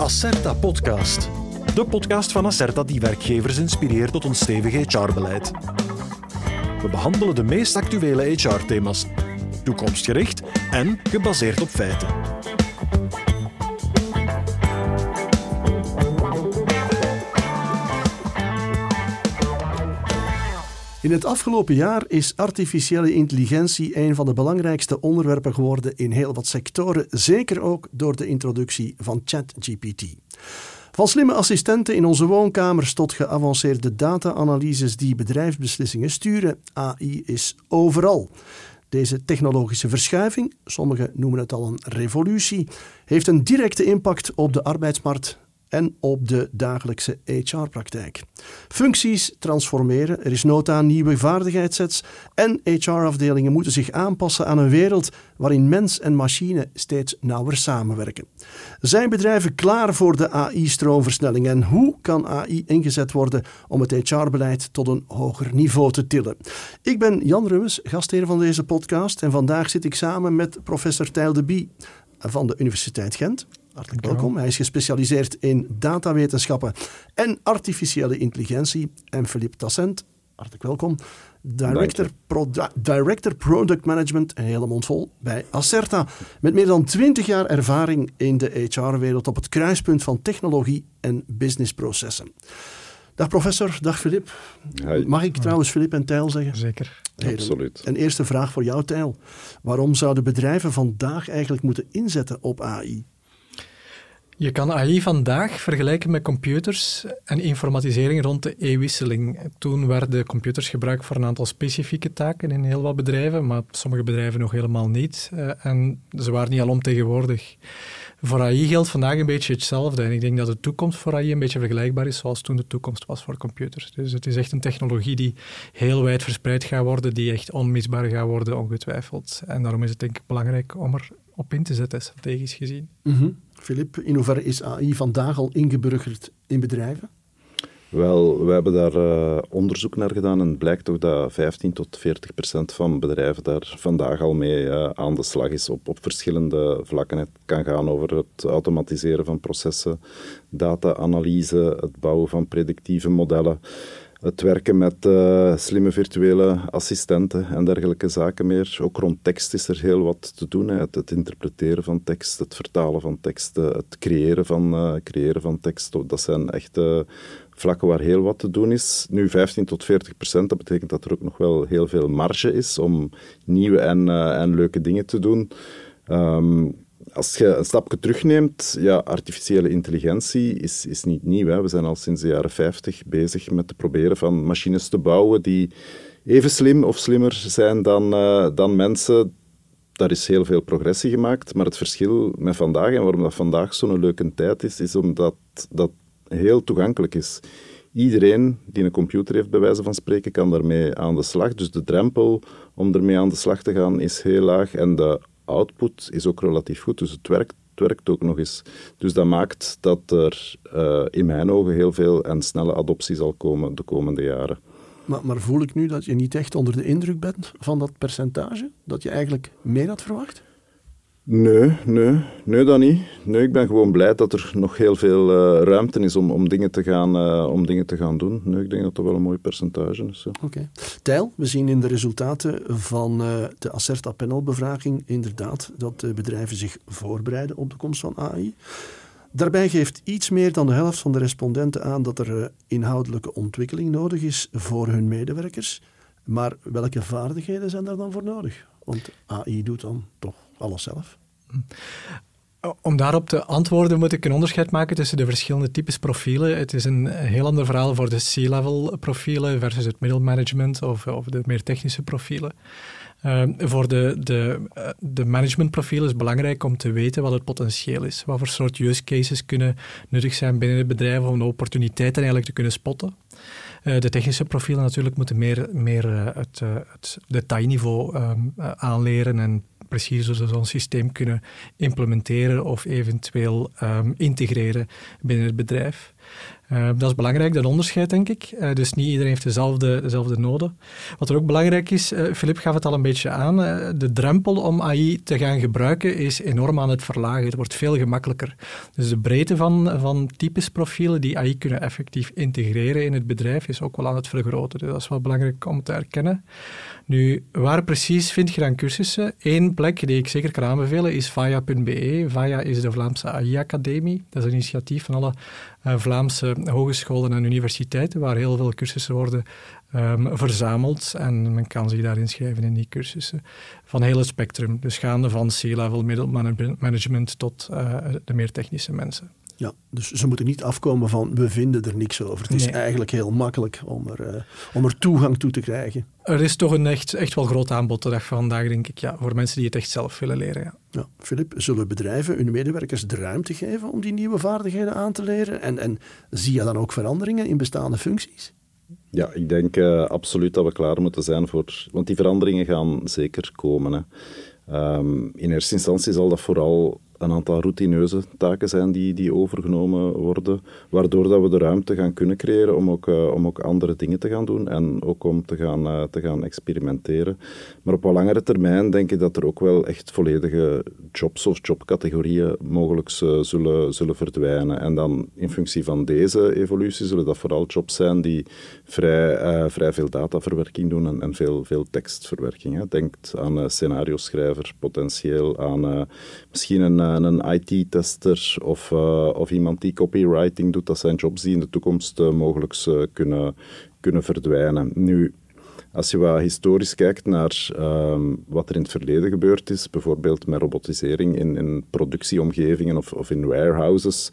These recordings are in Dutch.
Acerta Podcast. De podcast van Acerta die werkgevers inspireert tot een stevig HR-beleid. We behandelen de meest actuele HR-thema's, toekomstgericht en gebaseerd op feiten. In het afgelopen jaar is artificiële intelligentie een van de belangrijkste onderwerpen geworden in heel wat sectoren, zeker ook door de introductie van ChatGPT. Van slimme assistenten in onze woonkamers tot geavanceerde data-analyses die bedrijfsbeslissingen sturen, AI is overal. Deze technologische verschuiving, sommigen noemen het al een revolutie, heeft een directe impact op de arbeidsmarkt en op de dagelijkse HR-praktijk. Functies transformeren, er is nood aan nieuwe vaardigheidssets en HR-afdelingen moeten zich aanpassen aan een wereld waarin mens en machine steeds nauwer samenwerken. Zijn bedrijven klaar voor de AI-stroomversnelling en hoe kan AI ingezet worden om het HR-beleid tot een hoger niveau te tillen? Ik ben Jan Rummes, gastheer van deze podcast en vandaag zit ik samen met professor Tijl de Bie van de Universiteit Gent. Hartelijk welkom. Hij is gespecialiseerd in datawetenschappen en artificiële intelligentie. En Philippe Tassent, hartelijk welkom. Director, Director Product Management, een hele mond vol, bij Acerta. Met meer dan 20 jaar ervaring in de HR-wereld op het kruispunt van technologie en businessprocessen. Dag professor, dag Filip. Mag ik trouwens Filip en Tijl zeggen? Zeker. Absoluut. Een eerste vraag voor jou, Tijl. Waarom zouden bedrijven vandaag eigenlijk moeten inzetten op AI? Je kan AI vandaag vergelijken met computers en informatisering rond de e-wisseling. Toen werden computers gebruikt voor een aantal specifieke taken in heel wat bedrijven, maar sommige bedrijven nog helemaal niet. Eh, en ze waren niet alomtegenwoordig. Voor AI geldt vandaag een beetje hetzelfde. En ik denk dat de toekomst voor AI een beetje vergelijkbaar is zoals toen de toekomst was voor computers. Dus het is echt een technologie die heel wijd verspreid gaat worden, die echt onmisbaar gaat worden, ongetwijfeld. En daarom is het denk ik belangrijk om er op in te zetten, strategisch gezien. Mm Filip, in hoeverre is AI vandaag al ingeburgerd in bedrijven? Wel, we hebben daar uh, onderzoek naar gedaan en het blijkt toch dat 15 tot 40 procent van bedrijven daar vandaag al mee uh, aan de slag is op, op verschillende vlakken. Het kan gaan over het automatiseren van processen, data-analyse, het bouwen van predictieve modellen, het werken met uh, slimme virtuele assistenten en dergelijke zaken meer. Ook rond tekst is er heel wat te doen. Het, interpreteren van tekst, het vertalen van tekst, het creëren van, uh, creëren van tekst. Dat zijn echt vlakken waar heel wat te doen is. Nu 15 tot 40 procent, dat betekent dat er ook nog wel heel veel marge is om nieuwe en, en leuke dingen te doen. Um, als je een stapje terugneemt, ja, artificiële intelligentie is, is niet nieuw. Hè. We zijn al sinds de jaren 50 bezig met te proberen van machines te bouwen die even slim of slimmer zijn dan, uh, dan mensen. Daar is heel veel progressie gemaakt, maar het verschil met vandaag en waarom dat vandaag zo'n leuke tijd is, is omdat dat heel toegankelijk is. Iedereen die een computer heeft, bij wijze van spreken, kan daarmee aan de slag. Dus de drempel om ermee aan de slag te gaan is heel laag en de output is ook relatief goed. Dus het werkt, het werkt ook nog eens. Dus dat maakt dat er uh, in mijn ogen heel veel en snelle adoptie zal komen de komende jaren. Maar, maar voel ik nu dat je niet echt onder de indruk bent van dat percentage? Dat je eigenlijk meer had verwacht? Nee, nee, nee, dat niet. Nee, ik ben gewoon blij dat er nog heel veel uh, ruimte is om, om, dingen te gaan, uh, om dingen te gaan doen. Nee, ik denk dat dat wel een mooi percentage is. Oké. Okay. Tijl, we zien in de resultaten van uh, de Acerta panelbevraging inderdaad dat de bedrijven zich voorbereiden op de komst van AI. Daarbij geeft iets meer dan de helft van de respondenten aan dat er inhoudelijke ontwikkeling nodig is voor hun medewerkers. Maar welke vaardigheden zijn daar dan voor nodig? Want AI doet dan toch alles zelf. Om daarop te antwoorden moet ik een onderscheid maken tussen de verschillende types profielen. Het is een heel ander verhaal voor de C-level profielen versus het middelmanagement of, of de meer technische profielen. Uh, voor de, de, de managementprofielen is het belangrijk om te weten wat het potentieel is. Wat voor soort use cases kunnen nuttig zijn binnen het bedrijf om de opportuniteiten eigenlijk te kunnen spotten. De technische profielen natuurlijk moeten meer, meer het, het detailniveau um, aanleren en precies zo'n systeem kunnen implementeren of eventueel um, integreren binnen het bedrijf. Uh, dat is belangrijk, dat onderscheid, denk ik. Uh, dus niet iedereen heeft dezelfde, dezelfde noden. Wat er ook belangrijk is, uh, Filip gaf het al een beetje aan, de drempel om AI te gaan gebruiken is enorm aan het verlagen. Het wordt veel gemakkelijker. Dus de breedte van, van typesprofielen die AI kunnen effectief integreren in het bedrijf is ook wel aan het vergroten. Dus dat is wel belangrijk om te erkennen. Nu, waar precies vind je dan cursussen? Eén plek die ik zeker kan aanbevelen is vaya.be. Vaya is de Vlaamse AI-academie. Dat is een initiatief van alle Vlaamse hogescholen en universiteiten, waar heel veel cursussen worden um, verzameld. En men kan zich daar inschrijven in die cursussen. Van heel het spectrum. Dus gaande van C-level middelmanagement tot uh, de meer technische mensen. Ja, dus ze moeten niet afkomen van we vinden er niks over. Het is eigenlijk heel makkelijk om er, uh, om er toegang toe te krijgen. Er is toch een echt, echt wel groot aanbod de dag van vandaag, denk ik, ja, voor mensen die het echt zelf willen leren. Ja. Ja, Philip, zullen bedrijven hun medewerkers de ruimte geven om die nieuwe vaardigheden aan te leren? En, en zie je dan ook veranderingen in bestaande functies? Ja, ik denk uh, absoluut dat we klaar moeten zijn voor... Want die veranderingen gaan zeker komen. Hè. Um, in eerste instantie zal dat vooral een aantal routineuze taken zijn die, die overgenomen worden, waardoor dat we de ruimte gaan kunnen creëren om ook, uh, om ook andere dingen te gaan doen en ook om te gaan, uh, te gaan experimenteren. Maar op wat langere termijn denk ik dat er ook wel echt volledige jobs of jobcategorieën mogelijk zullen, zullen verdwijnen. En dan in functie van deze evolutie zullen dat vooral jobs zijn die vrij, vrij veel dataverwerking doen en, en veel, veel tekstverwerking. Denk aan scenario-schrijver, potentieel aan misschien een een IT-tester of, uh, of iemand die copywriting doet, dat zijn jobs die in de toekomst uh, mogelijk uh, kunnen, kunnen verdwijnen. Nu, als je wat historisch kijkt naar um, wat er in het verleden gebeurd is, bijvoorbeeld met robotisering in, in productieomgevingen of, of in warehouses,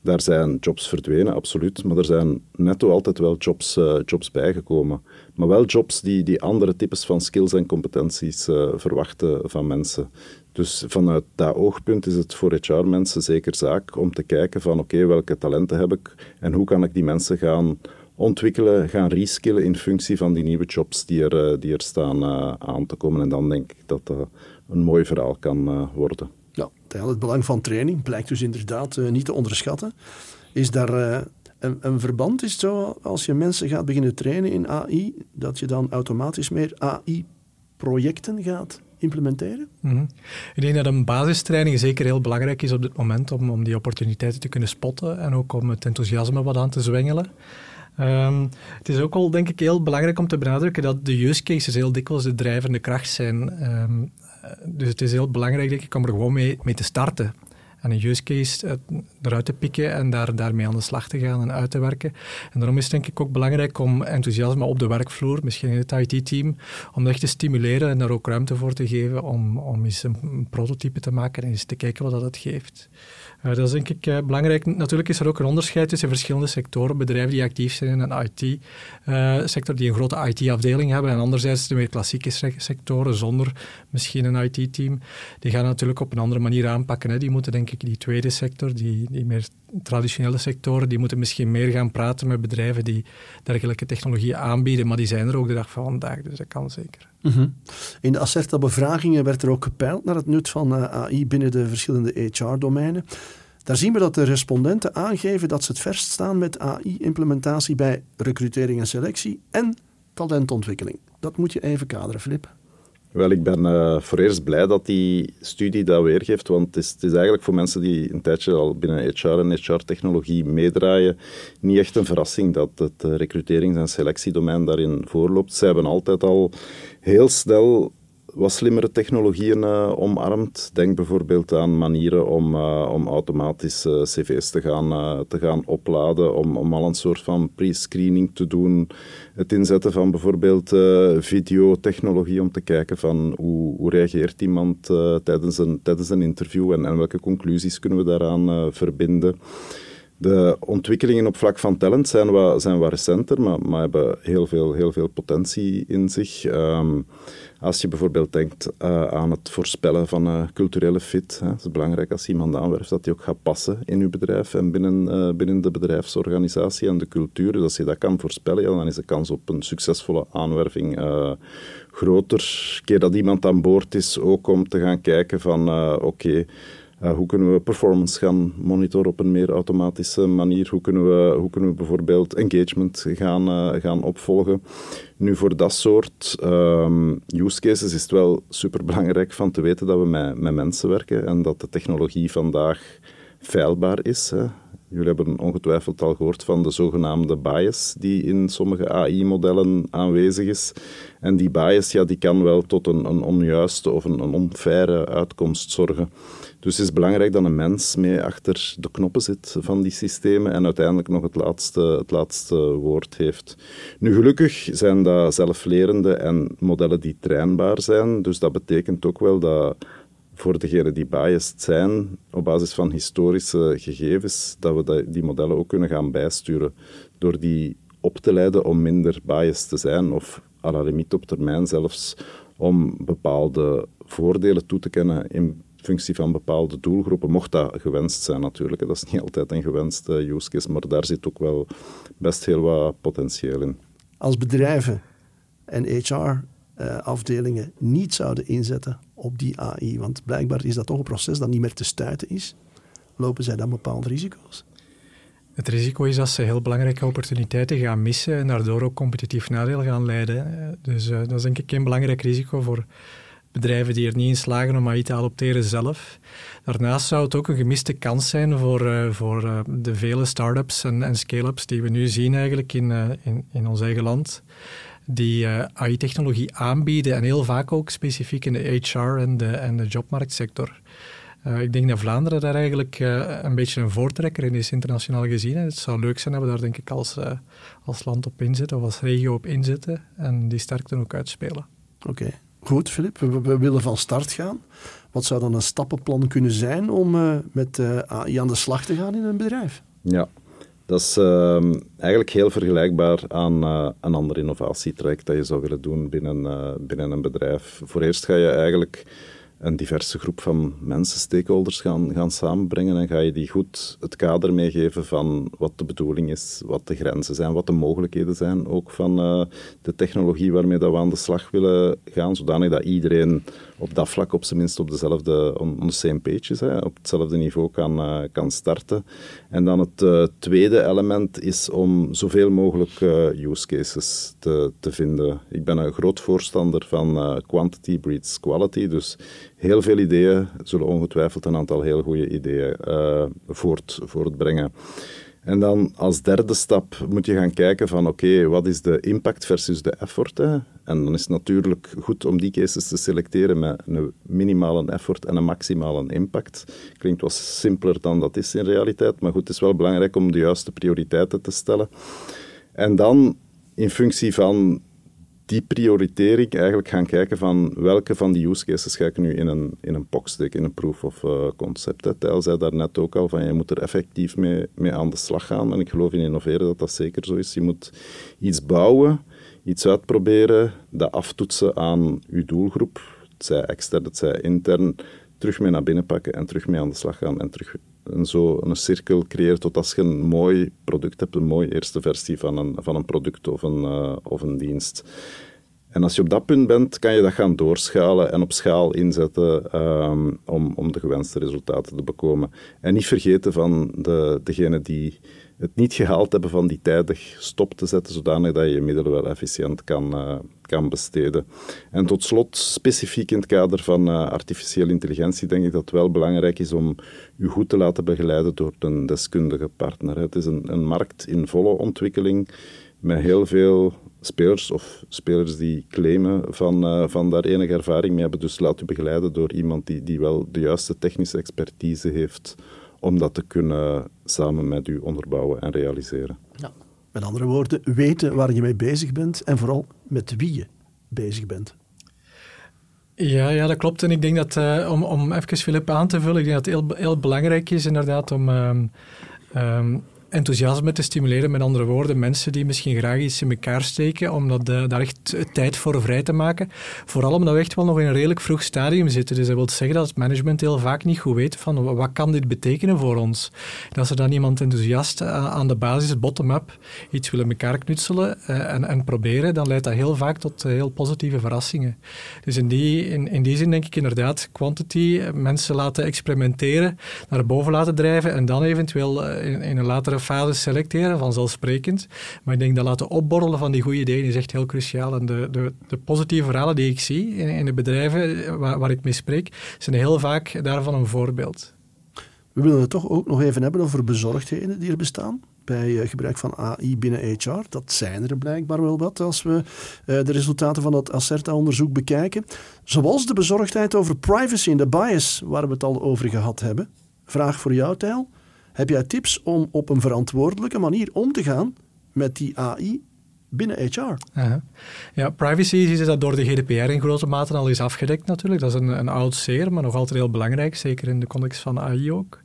daar zijn jobs verdwenen, absoluut. Maar er zijn netto altijd wel jobs, jobs bijgekomen. Maar wel jobs die, die andere types van skills en competenties verwachten van mensen. Dus vanuit dat oogpunt is het voor HR-mensen zeker zaak om te kijken van oké, welke talenten heb ik en hoe kan ik die mensen gaan ontwikkelen, gaan reskillen in functie van die nieuwe jobs die er, eh, die er staan uh, aan te komen. En dan denk ik dat dat een mooi verhaal kan uh, worden. Ja, het belang van training blijkt dus inderdaad niet te onderschatten. Is daar een, een, verband? Is zo, als je mensen gaat beginnen trainen in AI, dat je dan automatisch meer AI-projecten gaat implementeren? Mm Ik denk dat een basistraining zeker heel belangrijk is op dit moment om, om die opportuniteiten te kunnen spotten en ook om het enthousiasme wat aan te zwengelen. Um, het is ook wel, denk ik, heel belangrijk om te benadrukken dat de use cases heel dikwijls de drijvende kracht zijn. Um, dus het is heel belangrijk, denk ik, om er gewoon mee, mee te starten en een use case eh, eruit te pikken en daar, daarmee aan de slag te gaan en uit te werken. En daarom is het denk ik ook belangrijk om enthousiasme op de werkvloer, misschien in het IT-team, om dat echt te stimuleren en daar ook ruimte voor te geven om, om eens een, prototype te maken en eens te kijken wat dat het geeft. Uh, dat is denk ik uh, belangrijk. Natuurlijk is er ook een onderscheid tussen verschillende sectoren. Bedrijven die actief zijn in een IT-sector, die een grote IT-afdeling hebben, en anderzijds de meer klassieke sectoren zonder misschien een IT-team. Die gaan natuurlijk op een andere manier aanpakken. Hè. Die moeten denk die tweede sector, die, die meer traditionele sectoren, die moeten misschien meer gaan praten met bedrijven die dergelijke technologieën aanbieden, maar die zijn er ook de dag van vandaag, dus dat kan zeker. Mhm. In de Acerta-bevragingen werd er ook gepeild naar het nut van eh, AI binnen de verschillende HR-domeinen. Daar zien we dat de respondenten aangeven dat ze het verst staan met AI-implementatie bij recrutering en selectie en talentontwikkeling. Dat moet je even kaderen, Flip. Wel, ik ben uh, voor eerst blij dat die studie dat weergeeft, want het is, het is, eigenlijk voor mensen die een tijdje al binnen HR en HR-technologie meedraaien, niet echt een verrassing dat het uh, recruterings- en selectiedomein daarin voorloopt. Ze hebben altijd al heel snel wat slimmere technologieën uh, omarmt. Denk bijvoorbeeld aan manieren om, uh, om automatisch uh, cv's te gaan, te gaan opladen, om, om al een soort van pre-screening te doen. Het inzetten van bijvoorbeeld videotechnologie om te kijken van hoe, hoe reageert iemand tijdens, een, tijdens een interview en, en welke conclusies kunnen we daaraan verbinden. De ontwikkelingen op vlak van talent zijn wat, zijn recenter, maar, maar hebben heel veel, heel veel potentie in zich. Ehm, als je bijvoorbeeld denkt uh, aan het voorspellen van uh, culturele fit, hè, het is belangrijk als iemand aanwerft dat die ook gaat passen in je bedrijf en binnen, uh, binnen de bedrijfsorganisatie en de cultuur. Dus als je dat kan voorspellen, dan is de kans op een succesvolle aanwerving groter. Keer dat iemand aan boord is, ook om te gaan kijken van oké, uh, hoe kunnen we performance gaan monitoren op een meer automatische manier? Hoe kunnen we, hoe kunnen we bijvoorbeeld engagement gaan, uh, gaan opvolgen? Nu, voor dat soort um, use cases is het wel superbelangrijk van te weten dat we met, met mensen werken en dat de technologie vandaag feilbaar is. Hè. Jullie hebben ongetwijfeld al gehoord van de zogenaamde bias die in sommige AI-modellen aanwezig is. En die bias ja, die kan wel tot een, een onjuiste of een, een onfaire uitkomst zorgen. Dus het is belangrijk dat een mens mee achter de knoppen zit van die systemen en uiteindelijk nog het laatste, het laatste woord heeft. Nu, gelukkig zijn dat zelflerende en modellen die trainbaar zijn. Dus dat betekent ook wel dat voor degenen die biased zijn, op basis van historische gegevens, dat we die modellen ook kunnen gaan bijsturen door die op te leiden om minder biased te zijn of à la op termijn zelfs om bepaalde voordelen toe te kennen in functie van bepaalde doelgroepen, mocht dat gewenst zijn natuurlijk. Dat is niet altijd een gewenste use case, maar daar zit ook wel best heel wat potentieel in. Als bedrijven en HR-afdelingen eh, niet zouden inzetten op die AI, want blijkbaar is dat toch een proces dat niet meer te stuiten is, lopen zij dan bepaalde risico's? Het risico is dat ze heel belangrijke opportuniteiten gaan missen en daardoor ook competitief nadeel gaan leiden. Dus uh, dat is denk ik een belangrijk risico voor bedrijven die er niet in slagen om AI te adopteren zelf. Daarnaast zou het ook een gemiste kans zijn voor, uh, voor uh, de vele start-ups en, en scale-ups die we nu zien eigenlijk in, in, in ons eigen land die AI-technologie aanbieden en heel vaak ook specifiek in de HR en de, en de jobmarktsector. Uh, ik denk dat Vlaanderen daar eigenlijk uh, een beetje een voortrekker in is, internationaal gezien. Het zou leuk zijn dat we daar denk ik als, uh, als land op inzetten of als regio op inzetten en die sterkte ook uitspelen. Oké. Goed, Filip, we, willen van start gaan. Wat zou dan een stappenplan kunnen zijn om uh, met uh, AI aan de slag te gaan in een bedrijf? Ja, dat is uh, eigenlijk heel vergelijkbaar aan uh, een ander innovatietraject dat je zou willen doen binnen, binnen een bedrijf. Voor eerst ga je eigenlijk een diverse groep van mensen, stakeholders gaan, gaan samenbrengen en ga je die goed het kader meegeven van wat de bedoeling is, wat de grenzen zijn, wat de mogelijkheden zijn, ook van uh, de technologie waarmee dat we aan de slag willen gaan, zodanig dat iedereen op dat vlak op zijn minst op dezelfde, on, the same page is, hè, op hetzelfde niveau kan, uh, kan starten. En dan het uh, tweede element is om zoveel mogelijk use cases te, te vinden. Ik ben een groot voorstander van quantity breeds quality, dus heel veel ideeën zullen ongetwijfeld een aantal heel goede ideeën voort, voortbrengen. En dan als derde stap moet je gaan kijken van oké, wat is de impact versus de effort? En dan is het natuurlijk goed om die cases te selecteren met een minimale effort en een maximale impact. Klinkt wat simpeler dan dat is in realiteit, maar goed, het is wel belangrijk om de juiste prioriteiten te stellen. En dan in functie van die prioritering eigenlijk gaan kijken van welke van die use cases ga ik nu in een, in een POC steken, in een proof of uh, concept. Tel zei daar net ook al van je moet er effectief mee, mee aan de slag gaan. En ik geloof in innoveren dat dat zeker zo is. Je moet iets bouwen, iets uitproberen, dat aftoetsen aan je doelgroep. Het zij extern, het zij intern, terug mee naar binnen pakken en terug mee aan de slag gaan en terug en zo een cirkel creëert tot als je een mooi product hebt, een mooie eerste versie van een, van een product of een, uh, of een dienst. En als je op dat punt bent, kan je dat gaan doorschalen en op schaal inzetten um, om, om de gewenste resultaten te bekomen. En niet vergeten van de, degene die het niet gehaald hebben van die tijdig stop te zetten, zodanig dat je je middelen wel efficiënt kan, uh, kan besteden. En tot slot, specifiek in het kader van uh, artificiële intelligentie, denk ik dat het wel belangrijk is om u goed te laten begeleiden door een deskundige partner. Het is een, een markt in volle ontwikkeling met heel veel spelers of spelers die claimen van, uh, van daar enige ervaring mee hebben. Dus laat u begeleiden door iemand die, die wel de juiste technische expertise heeft om dat te kunnen samen met u onderbouwen en realiseren. Ja. Met andere woorden, weten waar je mee bezig bent en vooral met wie je bezig bent. Ja, ja, dat klopt. En ik denk dat, uh, om, om even Filip aan te vullen, ik denk dat het heel, heel belangrijk is inderdaad om... Uh, ehm, enthousiasme te stimuleren. Met andere woorden, mensen die misschien graag iets in elkaar steken, om dat, uh, daar echt tijd voor vrij te maken. Vooral omdat we echt wel nog in een redelijk vroeg stadium zitten. Dus dat wil zeggen dat het management heel vaak niet goed weet van wat kan dit betekenen voor ons. En als er dan iemand enthousiast uh, aan de basis, bottom-up, iets willen elkaar knutselen uh, en, en, proberen, dan leidt dat heel vaak tot heel positieve verrassingen. Dus in die, in, in die zin denk ik inderdaad quantity, mensen laten experimenteren, naar boven laten drijven en dan eventueel in, in een latere fase selecteren, vanzelfsprekend. Maar ik denk dat laten opborrelen van die goede ideeën is echt heel cruciaal. En de, de, de positieve verhalen die ik zie in, in de bedrijven waar, waar ik mee spreek, zijn heel vaak daarvan een voorbeeld. We willen het toch ook nog even hebben over bezorgdheden die er bestaan bij eh, gebruik van AI binnen HR. Dat zijn er blijkbaar wel wat als we eh, de resultaten van dat Acerta-onderzoek bekijken. Zoals de bezorgdheid over privacy en de bias waar we het al over gehad hebben. Vraag voor jou, Tijl. Heb jij tips om op een verantwoordelijke manier om te gaan met die AI binnen HR? Ja, privacy is dat door de GDPR in grote mate al is afgedekt natuurlijk. Dat is een, een oud zeer, maar nog altijd heel belangrijk, zeker in de context van AI ook.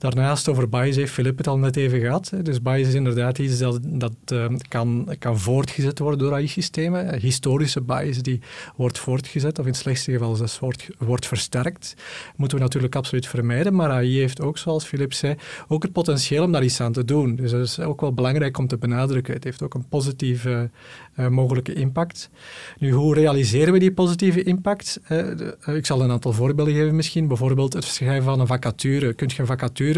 Daarnaast over bias heeft Filip het al net even gehad. Dus bias is inderdaad iets dat, dat uh, kan, kan voortgezet worden door AI-systemen. Historische bias die wordt voortgezet, of in het slechtste geval zelfs wordt, wordt versterkt. Moeten we natuurlijk absoluut vermijden. Maar AI heeft ook, zoals Filip zei, ook het potentieel om daar iets aan te doen. Dus dat is ook wel belangrijk om te benadrukken. Het heeft ook een positieve uh, mogelijke impact. Nu, hoe realiseren we die positieve impact? Uh, ik zal een aantal voorbeelden geven misschien. Bijvoorbeeld het schrijven van een vacature. Kun je een vacature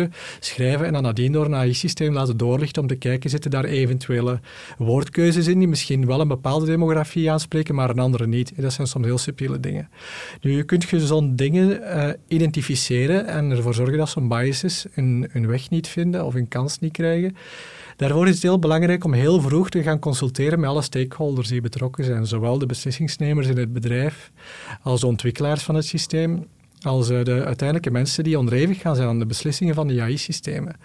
schrijven en dan nadien door een AI-systeem laten doorlichten om te kijken, zitten daar eventuele woordkeuzes in die misschien wel een bepaalde demografie aanspreken, maar een andere niet. Dat zijn soms heel subtiele dingen. Nu, je kunt zo'n dingen uh, identificeren en ervoor zorgen dat zo'n biases hun, hun weg niet vinden of hun kans niet krijgen. Daarvoor is het heel belangrijk om heel vroeg te gaan consulteren met alle stakeholders die betrokken zijn, zowel de beslissingsnemers in het bedrijf als de ontwikkelaars van het systeem als eh, de uiteindelijke mensen die onderhevig gaan zijn aan de beslissingen van de AI-systemen.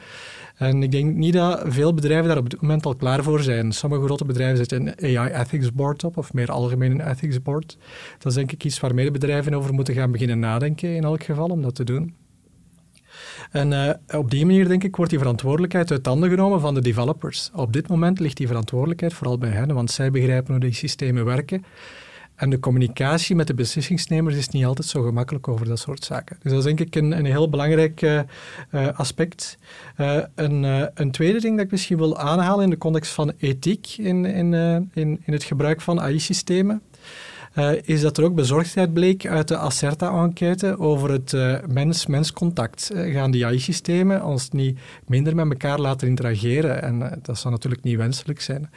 En ik denk niet dat veel bedrijven daar op dit moment al klaar voor zijn. Sommige grote bedrijven zetten een AI Ethics Board op, of meer algemeen een Ethics Board. Dat is denk ik iets waar meer bedrijven over moeten gaan beginnen nadenken, in elk geval, om dat te doen. En uh, op die manier, denk ik, wordt die verantwoordelijkheid uit handen genomen van de developers. Op dit moment ligt die verantwoordelijkheid vooral bij hen, want zij begrijpen hoe die systemen werken. En de communicatie met de beslissingsnemers is niet altijd zo gemakkelijk over dat soort zaken. Dus dat is denk ik een, een heel belangrijk uh, aspect. Uh, een, een, tweede ding dat ik misschien wil aanhalen in de context van ethiek in, in, in, in het gebruik van AI-systemen. is dat er ook bezorgdheid bleek uit de Acerta-enquête over het mens-mens contact. gaan die AI-systemen ons niet minder met elkaar laten interageren? En dat zou natuurlijk niet wenselijk zijn.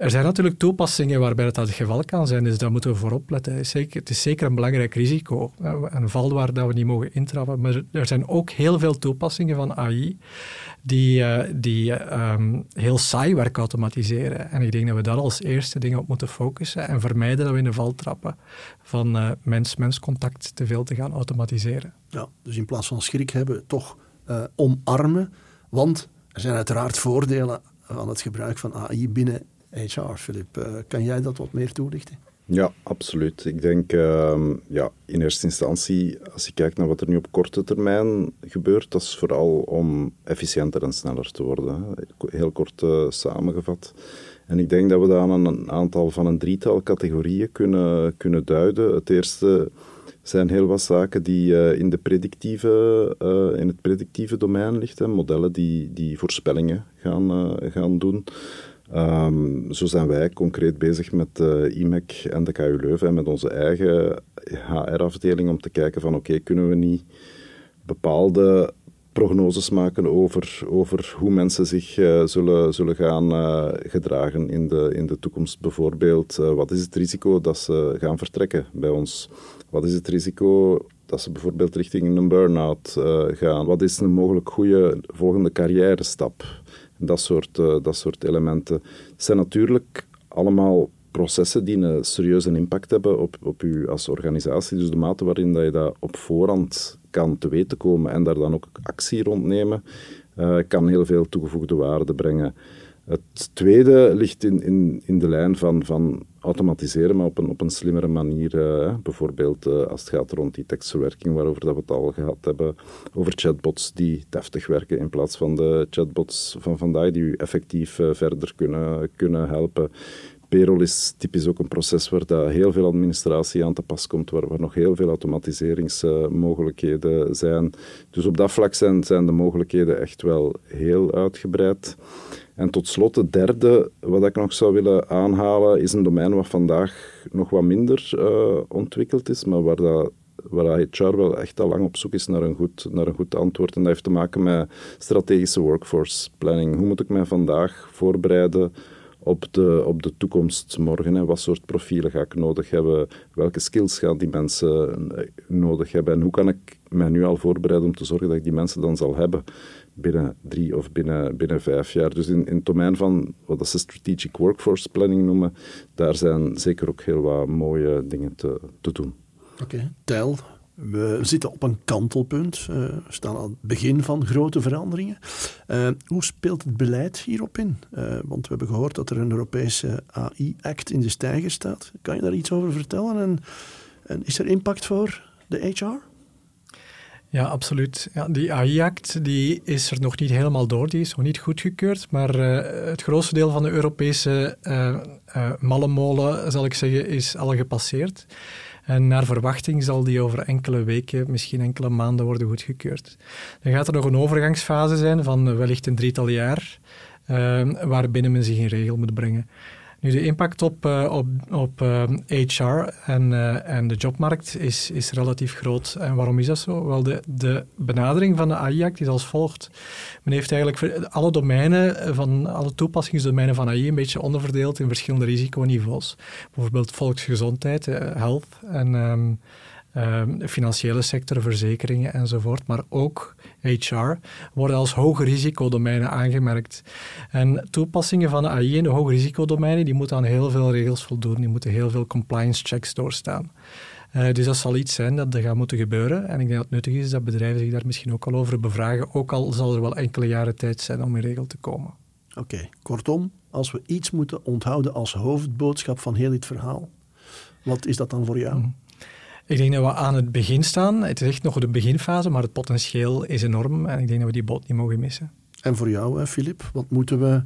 Er zijn natuurlijk toepassingen waarbij dat het geval kan zijn, dus daar moeten we voor opletten. Het is zeker, een belangrijk risico, een val waar dat we niet mogen intrappen. Maar er zijn ook heel veel toepassingen van AI die, uh, die um, heel saai werk automatiseren. En ik denk dat we daar als eerste dingen op moeten focussen en vermijden dat we in de val trappen van uh, mens-mens contact te veel te gaan automatiseren. Ja, dus in plaats van schrik hebben, toch uh, omarmen, want er zijn uiteraard voordelen van het gebruik van AI binnen HR, Filip. Uh, kan jij dat wat meer toelichten? Ja, absoluut. Ik denk, uh, ja, in eerste instantie, als je kijkt naar wat er nu op korte termijn gebeurt, dat is vooral om efficiënter en sneller te worden. Heel kort uh, samengevat. En ik denk dat we dat aan een aantal van een drietal categorieën kunnen, kunnen duiden. Het eerste zijn heel wat zaken die uh, in, de predictieve, in het predictieve domein liggen. Modellen die, die voorspellingen gaan, gaan doen. Um, zo zijn wij concreet bezig met uh, eh, IMEC en de KU Leuven en met onze eigen HR-afdeling om te kijken van oké, kunnen we niet bepaalde prognoses maken over, over hoe mensen zich uh, zullen, zullen gaan uh, gedragen in de, in de toekomst. Bijvoorbeeld, wat is het risico dat ze gaan vertrekken bij ons? Wat is het risico dat ze bijvoorbeeld richting een burn-out gaan? Wat is een mogelijk goede volgende carrière stap? Dat soort, uh, dat soort elementen. Zijn natuurlijk allemaal processen die een serieuze impact hebben op, op u als organisatie. Dus de mate waarin dat je dat op voorhand kan te weten komen en daar dan ook actie rond nemen, uh, kan heel veel toegevoegde waarde brengen. Het tweede ligt in, in, in de lijn van, van automatiseren, maar op een, op een slimmere manier. Uh, bijvoorbeeld uh, als het gaat rond die tekstverwerking, waarover dat we het al gehad hebben, over chatbots die deftig werken in plaats van de chatbots van vandaag, die u effectief uh, verder kunnen, kunnen helpen. Payroll is typisch ook een proces waar daar heel veel administratie aan te pas komt, waar, waar nog heel veel automatiseringsmogelijkheden zijn. Dus op dat vlak zijn, zijn de mogelijkheden echt wel heel uitgebreid. En tot slot, het derde wat ik nog zou willen aanhalen, is een domein wat vandaag nog wat minder uh, ontwikkeld is, maar waar, dat, waar HR wel echt al lang op zoek is naar een, goed, naar een goed antwoord. En dat heeft te maken met strategische workforce planning. Hoe moet ik mij vandaag voorbereiden op de, op de toekomst morgen. Hè. Wat soort profielen ga ik nodig hebben? Welke skills gaan die mensen eh, nodig hebben? En hoe kan ik mij nu al voorbereiden om te zorgen dat ik die mensen dan zal hebben binnen drie of binnen, binnen vijf jaar? Dus in, in het domein van wat ze strategic workforce planning noemen, daar zijn zeker ook heel wat mooie dingen te, te doen. Oké. Tel, we zitten op een kantelpunt, uh, we staan aan het begin van grote veranderingen. Uh, hoe speelt het beleid hierop in? Uh, want we hebben gehoord dat er een Europese AI-act in de stijger staat. Kan je daar iets over vertellen? En, en is er impact voor de HR? Ja, absoluut. Ja, die AI-act die is er nog niet helemaal door, die is nog niet goedgekeurd, maar het grootste deel van de Europese mallenmolen, zal ik zeggen, is al gepasseerd. En naar verwachting zal die over enkele weken, misschien enkele maanden worden goedgekeurd. Dan gaat er nog een overgangsfase zijn van wellicht een drietal jaar, uh, waarbinnen men zich in regel moet brengen. Nu, de impact op, uh, op, op uh, eh, HR en, uh, en de jobmarkt is, is relatief groot. En waarom is dat zo? Wel, de, de benadering van de AI-act is als volgt. Men heeft eigenlijk alle domeinen van alle toepassingsdomeinen van AI een beetje onderverdeeld in verschillende risiconiveaus. Bijvoorbeeld volksgezondheid, health en um, um, financiële sector, verzekeringen enzovoort, maar ook HR, worden als hoge risicodomeinen aangemerkt. En toepassingen van AI in de hoge risicodomeinen, die moeten aan heel veel regels voldoen, die moeten heel veel compliance checks doorstaan. Uh, dus dat zal iets zijn dat er gaat moeten gebeuren. En ik denk dat het nuttig is dat bedrijven zich daar misschien ook al over bevragen, ook al zal er wel enkele jaren tijd zijn om in regel te komen. Oké, kortom, als we iets moeten onthouden als hoofdboodschap van heel dit verhaal, wat is dat dan voor jou? Ik denk dat we aan het begin staan. Het is echt nog de beginfase, maar het potentieel is enorm. En ik denk dat we die boot niet mogen missen. En voor jou, Filip, wat moeten we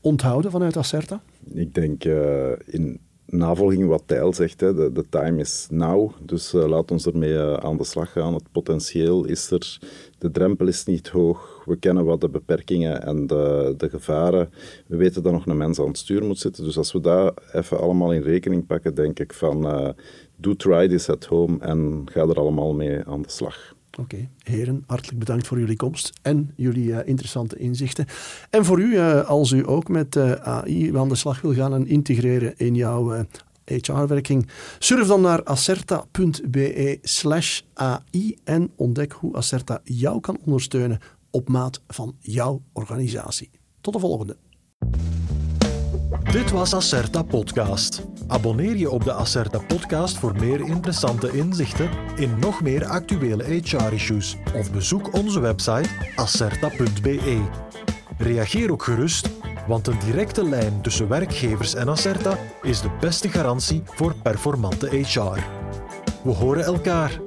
onthouden vanuit Acerta? Ik denk uh, in navolging wat Tijl zegt, hè, de, de time is now. Dus uh, laat ons ermee uh, aan de slag gaan. Het potentieel is er. De drempel is niet hoog. We kennen wat de beperkingen en de, de gevaren. We weten dat nog een mens aan het stuur moet zitten. Dus als we dat even allemaal in rekening pakken, denk ik van doe try this at home en ga er allemaal mee aan de slag. Oké, heren, hartelijk bedankt voor jullie komst en jullie uh, interessante inzichten. En voor u, uh, als u ook met uh, AI aan de slag wil gaan en integreren in jouw HR-werking, surf dan naar acerta.be slash AI en ontdek hoe Acerta jou kan ondersteunen op maat van jouw organisatie. Tot de volgende. Dit was Acerta Podcast. Abonneer je op de Acerta Podcast voor meer interessante inzichten in nog meer actuele HR-issues of bezoek onze website acerta.be. Reageer ook gerust, want een directe lijn tussen werkgevers en Acerta is de beste garantie voor performante HR. We horen elkaar.